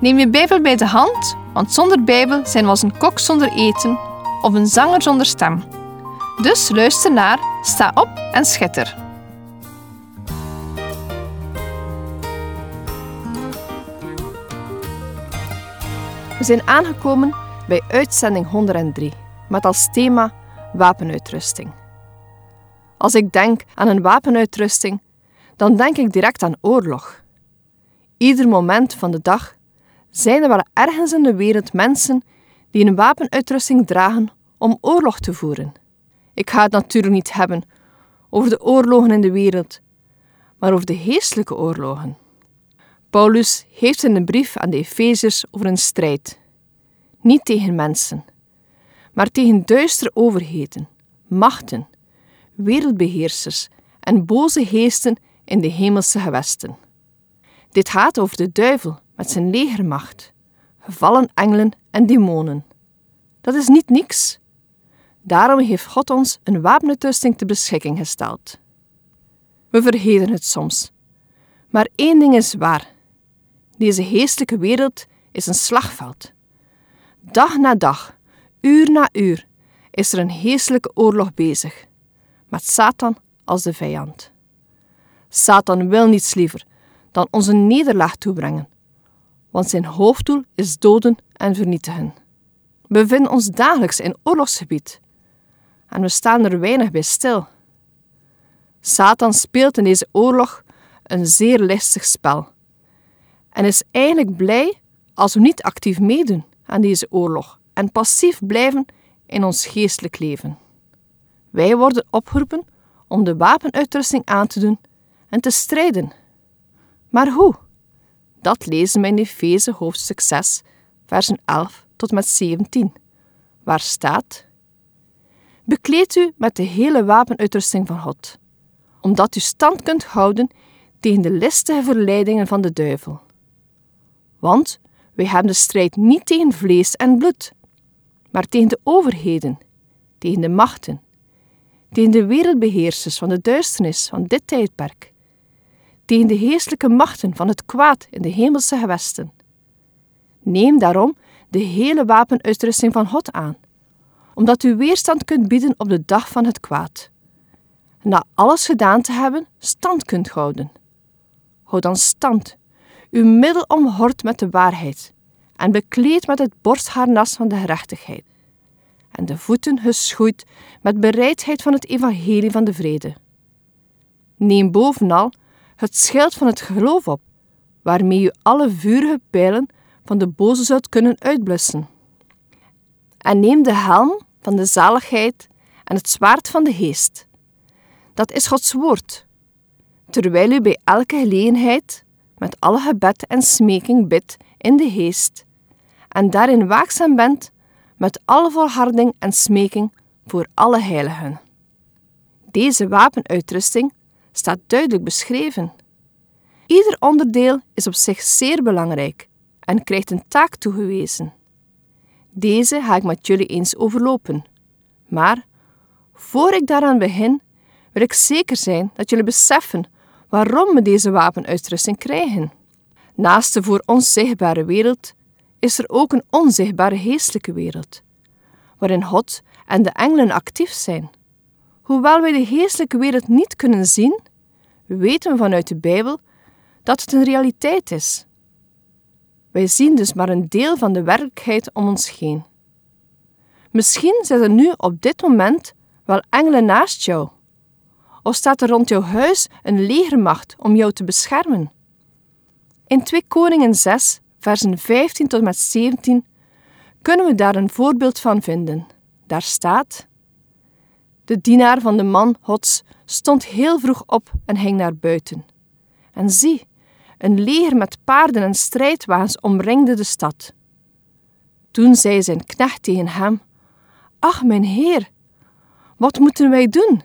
Neem je Bijbel bij de hand, want zonder Bijbel zijn we als een kok zonder eten of een zanger zonder stem. Dus luister naar, sta op en schitter. We zijn aangekomen bij uitzending 103 met als thema wapenuitrusting. Als ik denk aan een wapenuitrusting, dan denk ik direct aan oorlog. Ieder moment van de dag zijn er wel ergens in de wereld mensen die een wapenuitrusting dragen om oorlog te voeren. Ik ga het natuurlijk niet hebben over de oorlogen in de wereld, maar over de geestelijke oorlogen. Paulus heeft in een brief aan de Efeziërs over een strijd. Niet tegen mensen, maar tegen duistere overheden, machten, wereldbeheersers en boze geesten in de hemelse gewesten. Dit gaat over de duivel met zijn legermacht, gevallen engelen en demonen. Dat is niet niks. Daarom heeft God ons een wapenuitrusting ter beschikking gesteld. We vergeten het soms. Maar één ding is waar: deze geestelijke wereld is een slagveld. Dag na dag, uur na uur, is er een geestelijke oorlog bezig, met Satan als de vijand. Satan wil niets liever dan ons een nederlaag toebrengen, want zijn hoofddoel is doden en vernietigen. We bevinden ons dagelijks in oorlogsgebied en we staan er weinig bij stil. Satan speelt in deze oorlog een zeer listig spel en is eigenlijk blij als we niet actief meedoen aan deze oorlog en passief blijven in ons geestelijk leven. Wij worden opgeroepen om de wapenuitrusting aan te doen en te strijden. Maar hoe? Dat lezen we in Efeze hoofdstuk 6, versen 11 tot met 17, waar staat: Bekleed u met de hele wapenuitrusting van God, omdat u stand kunt houden tegen de listige verleidingen van de duivel. Want wij hebben de strijd niet tegen vlees en bloed, maar tegen de overheden, tegen de machten, tegen de wereldbeheersers van de duisternis van dit tijdperk, tegen de geestelijke machten van het kwaad in de hemelse gewesten. Neem daarom de hele wapenuitrusting van God aan, omdat u weerstand kunt bieden op de dag van het kwaad. Na alles gedaan te hebben, stand kunt houden. Houd dan stand, uw middel omhort met de waarheid en bekleed met het borstharnas van de gerechtigheid en de voeten geschoeid met bereidheid van het evangelie van de vrede. Neem bovenal het schild van het geloof op, waarmee u alle vurige pijlen van de boze zult kunnen uitblussen. En neem de helm van de zaligheid en het zwaard van de geest. Dat is Gods woord. Terwijl u bij elke gelegenheid met alle gebed en smeking bidt in de geest, en daarin waakzaam bent met alle volharding en smeking voor alle heiligen. Deze wapenuitrusting staat duidelijk beschreven. Ieder onderdeel is op zich zeer belangrijk en krijgt een taak toegewezen. Deze ga ik met jullie eens overlopen. Maar voor ik daaraan begin, wil ik zeker zijn dat jullie beseffen waarom we deze wapenuitrusting krijgen. Naast de voor ons zichtbare wereld is er ook een onzichtbare geestelijke wereld, waarin God en de engelen actief zijn. Hoewel wij de geestelijke wereld niet kunnen zien, weten we vanuit de Bijbel dat het een realiteit is. Wij zien dus maar een deel van de werkelijkheid om ons heen. Misschien zitten nu op dit moment wel engelen naast jou. Of staat er rond jouw huis een legermacht om jou te beschermen? In 2 Koningen 6, versen 15 tot met 17, kunnen we daar een voorbeeld van vinden. Daar staat: De dienaar van de man Gods stond heel vroeg op en ging naar buiten. En zie, Een leger met paarden en strijdwagens omringde de stad. Toen zei zijn knecht tegen hem: Ach, mijn heer, wat moeten wij doen?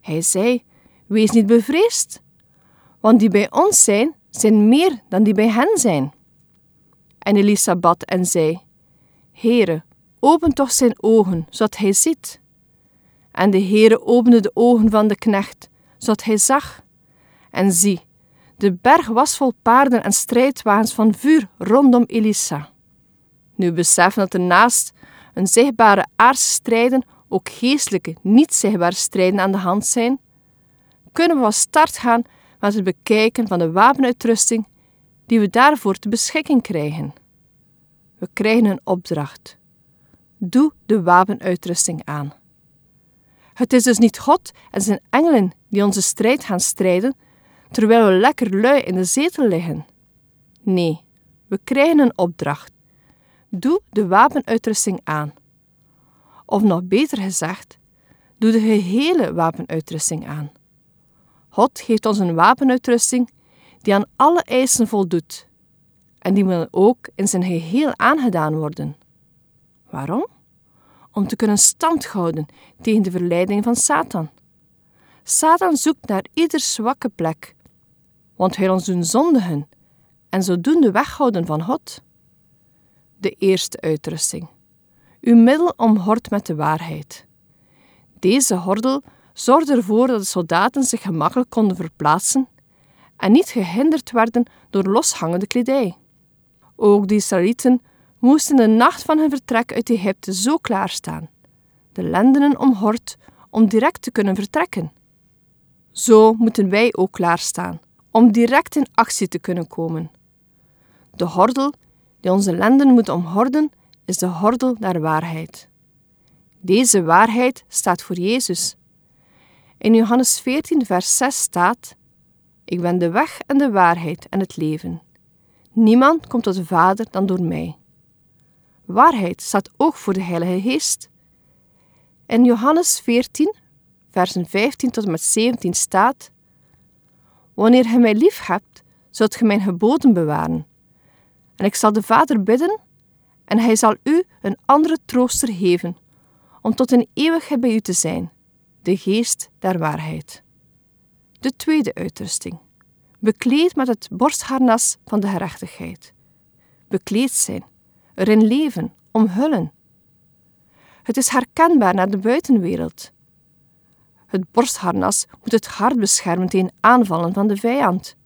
Hij zei: Wees niet bevreesd, want die bij ons zijn, zijn meer dan die bij hen zijn. En Elisa bad en zei: Heere, open toch zijn ogen, zodat hij ziet. En de Heere opende de ogen van de knecht, zodat hij zag. En zie, de berg was vol paarden en strijdwagens van vuur rondom Elisa. Nu beseffen dat er naast een zichtbare aardse strijden ook geestelijke, niet zichtbare strijden aan de hand zijn, kunnen we van start gaan met het bekijken van de wapenuitrusting die we daarvoor te beschikking krijgen. We krijgen een opdracht. Doe de wapenuitrusting aan. Het is dus niet God en zijn engelen die onze strijd gaan strijden, terwijl we lekker lui in de zetel liggen. Nee, we krijgen een opdracht. Doe de wapenuitrusting aan. Of nog beter gezegd, doe de gehele wapenuitrusting aan. God geeft ons een wapenuitrusting die aan alle eisen voldoet. En die moet ook in zijn geheel aangedaan worden. Waarom? Om te kunnen standhouden tegen de verleiding van Satan. Satan zoekt naar ieder zwakke plek, want hij ons doen zondigen en zodoende weghouden van God. De eerste uitrusting. Uw middel omhort met de waarheid. Deze hordel zorgde ervoor dat de soldaten zich gemakkelijk konden verplaatsen en niet gehinderd werden door loshangende kledij. Ook de Israëlieten moesten de nacht van hun vertrek uit Egypte zo klaarstaan, de lendenen omhord om direct te kunnen vertrekken. Zo moeten wij ook klaarstaan, om direct in actie te kunnen komen. De hordel die onze lenden moet omhorden, is de hordel naar waarheid. Deze waarheid staat voor Jezus. In Johannes 14, vers 6 staat: Ik ben de weg en de waarheid en het leven. Niemand komt tot de Vader dan door mij. Waarheid staat ook voor de Heilige Geest. In Johannes 14, versen 15 tot en met 17 staat: Wanneer je mij lief hebt, zult je mijn geboden bewaren. En ik zal de Vader bidden, en hij zal u een andere trooster geven, om tot een eeuwigheid bij u te zijn, de geest der waarheid. De tweede uitrusting. Bekleed met het borstharnas van de gerechtigheid. Bekleed zijn, erin leven, omhullen. Het is herkenbaar naar de buitenwereld. Het borstharnas moet het hart beschermen tegen aanvallen van de vijand.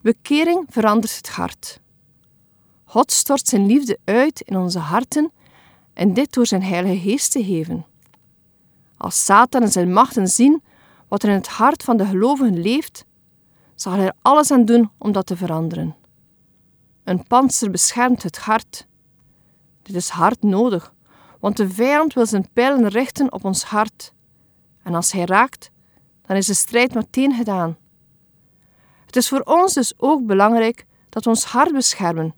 Bekering verandert het hart. God stort zijn liefde uit in onze harten en dit door zijn Heilige Geest te geven. Als Satan en zijn machten zien wat er in het hart van de gelovigen leeft, zal hij er alles aan doen om dat te veranderen. Een panzer beschermt het hart. Dit is hard nodig, want de vijand wil zijn pijlen richten op ons hart. En als hij raakt, dan is de strijd meteen gedaan. Het is voor ons dus ook belangrijk dat we ons hart beschermen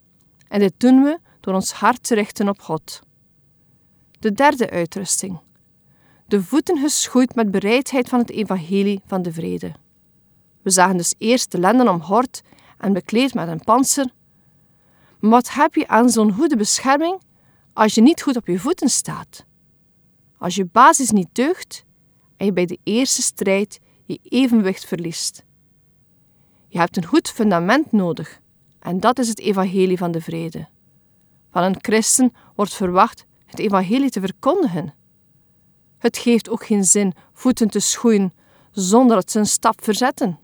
en dit doen we door ons hart te richten op God. De derde uitrusting. De voeten geschoeid met bereidheid van het evangelie van de vrede. We zagen dus eerst de lenden omhord en bekleed met een panzer. Wat heb je aan zo'n goede bescherming als je niet goed op je voeten staat? Als je basis niet deugt en je bij de eerste strijd je evenwicht verliest. Je hebt een goed fundament nodig en dat is het evangelie van de vrede. Van een christen wordt verwacht het evangelie te verkondigen. Het geeft ook geen zin voeten te schoeien zonder dat ze een stap verzetten.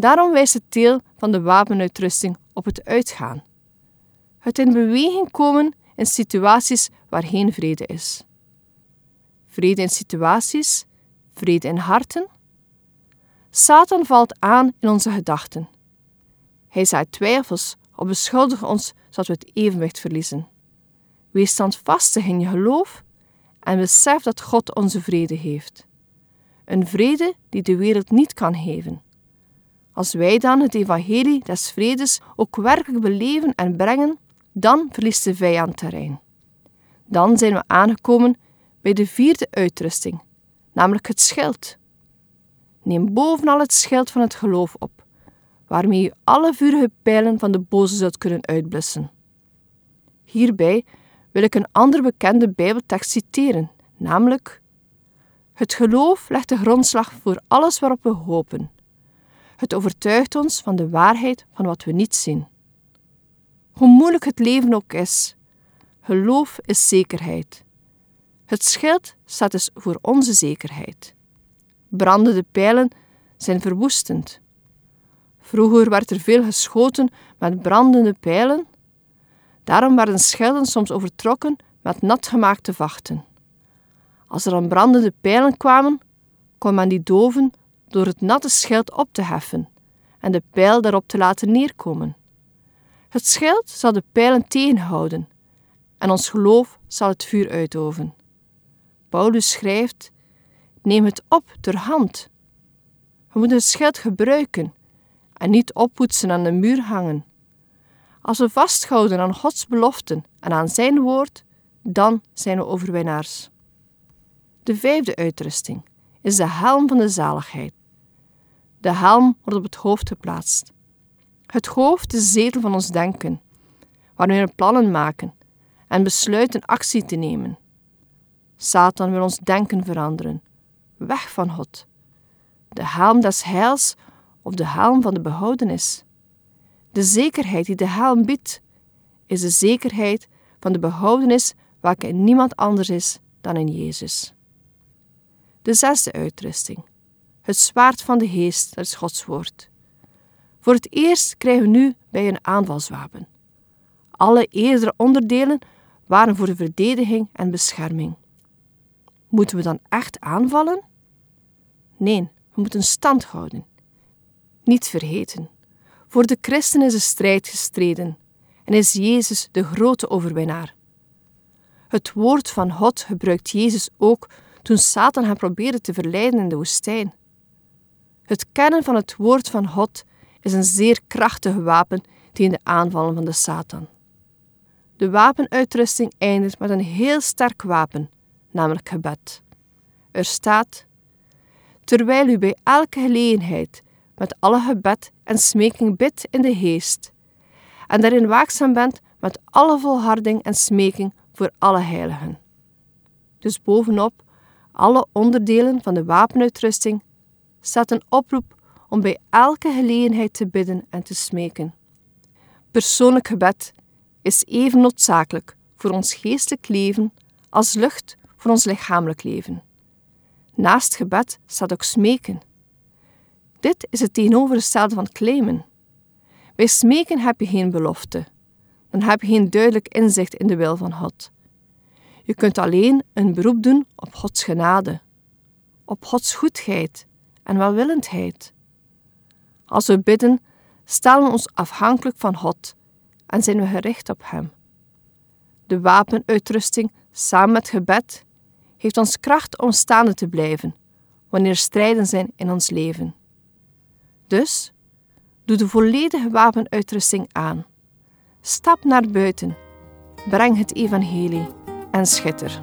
Daarom wijst het deel van de wapenuitrusting op het uitgaan. Het in beweging komen in situaties waar geen vrede is. Vrede in situaties, vrede in harten. Satan valt aan in onze gedachten. Hij zaait twijfels of beschuldigt ons zodat we het evenwicht verliezen. Wees standvastig in je geloof en besef dat God onze vrede heeft. Een vrede die de wereld niet kan geven. Als wij dan het evangelie des vredes ook werkelijk beleven en brengen, dan verliest de vijand terrein. Dan zijn we aangekomen bij de vierde uitrusting, namelijk het schild. Neem bovenal het schild van het geloof op waarmee je alle vurige pijlen van de boze zult kunnen uitblussen. Hierbij wil ik een andere bekende Bijbeltekst citeren, namelijk: Het geloof legt de grondslag voor alles waarop we hopen. Het overtuigt ons van de waarheid van wat we niet zien. Hoe moeilijk het leven ook is, geloof is zekerheid. Het schild staat dus voor onze zekerheid. Brandende pijlen zijn verwoestend. Vroeger werd er veel geschoten met brandende pijlen. Daarom werden schilden soms overtrokken met natgemaakte vachten. Als er dan brandende pijlen kwamen, kon men die doven door het natte schild op te heffen en de pijl daarop te laten neerkomen. Het schild zal de pijlen tegenhouden en ons geloof zal het vuur uitoven. Paulus schrijft: Neem het op ter hand. We moeten het schild gebruiken en niet oppoetsen aan de muur hangen. Als we vasthouden aan Gods beloften en aan Zijn woord, dan zijn we overwinnaars. De vijfde uitrusting is de helm van de zaligheid. De helm wordt op het hoofd geplaatst. Het hoofd is de zetel van ons denken, waarmee we plannen maken en besluiten actie te nemen. Satan wil ons denken veranderen, weg van God. De helm des heils of de helm van de behoudenis. De zekerheid die de helm biedt, is de zekerheid van de behoudenis welke in niemand anders is dan in Jezus. De zesde uitrusting. Het zwaard van de geest, dat is Gods woord. Voor het eerst krijgen we nu bij een aanvalswapen. Alle eerdere onderdelen waren voor de verdediging en bescherming. Moeten we dan echt aanvallen? Nee, we moeten stand houden. Niet vergeten. Voor de christen is de strijd gestreden en is Jezus de grote overwinnaar. Het woord van God gebruikt Jezus ook toen Satan hem probeerde te verleiden in de woestijn. Het kennen van het woord van God is een zeer krachtig wapen tegen de aanvallen van de Satan. De wapenuitrusting eindigt met een heel sterk wapen, namelijk gebed. Er staat: Terwijl u bij elke gelegenheid met alle gebed en smeking bidt in de geest, en daarin waakzaam bent met alle volharding en smeking voor alle heiligen. Dus bovenop alle onderdelen van de wapenuitrusting staat een oproep om bij elke gelegenheid te bidden en te smeken. Persoonlijk gebed is even noodzakelijk voor ons geestelijk leven als lucht voor ons lichamelijk leven. Naast gebed staat ook smeken. Dit is het tegenovergestelde van claimen. Bij smeken heb je geen belofte. Dan heb je geen duidelijk inzicht in de wil van God. Je kunt alleen een beroep doen op Gods genade, op Gods goedheid en welwillendheid. Als we bidden, stellen we ons afhankelijk van God en zijn we gericht op Hem. De wapenuitrusting samen met gebed heeft ons kracht om staande te blijven wanneer strijden zijn in ons leven. Dus doe de volledige wapenuitrusting aan. Stap naar buiten, breng het evangelie en schitter.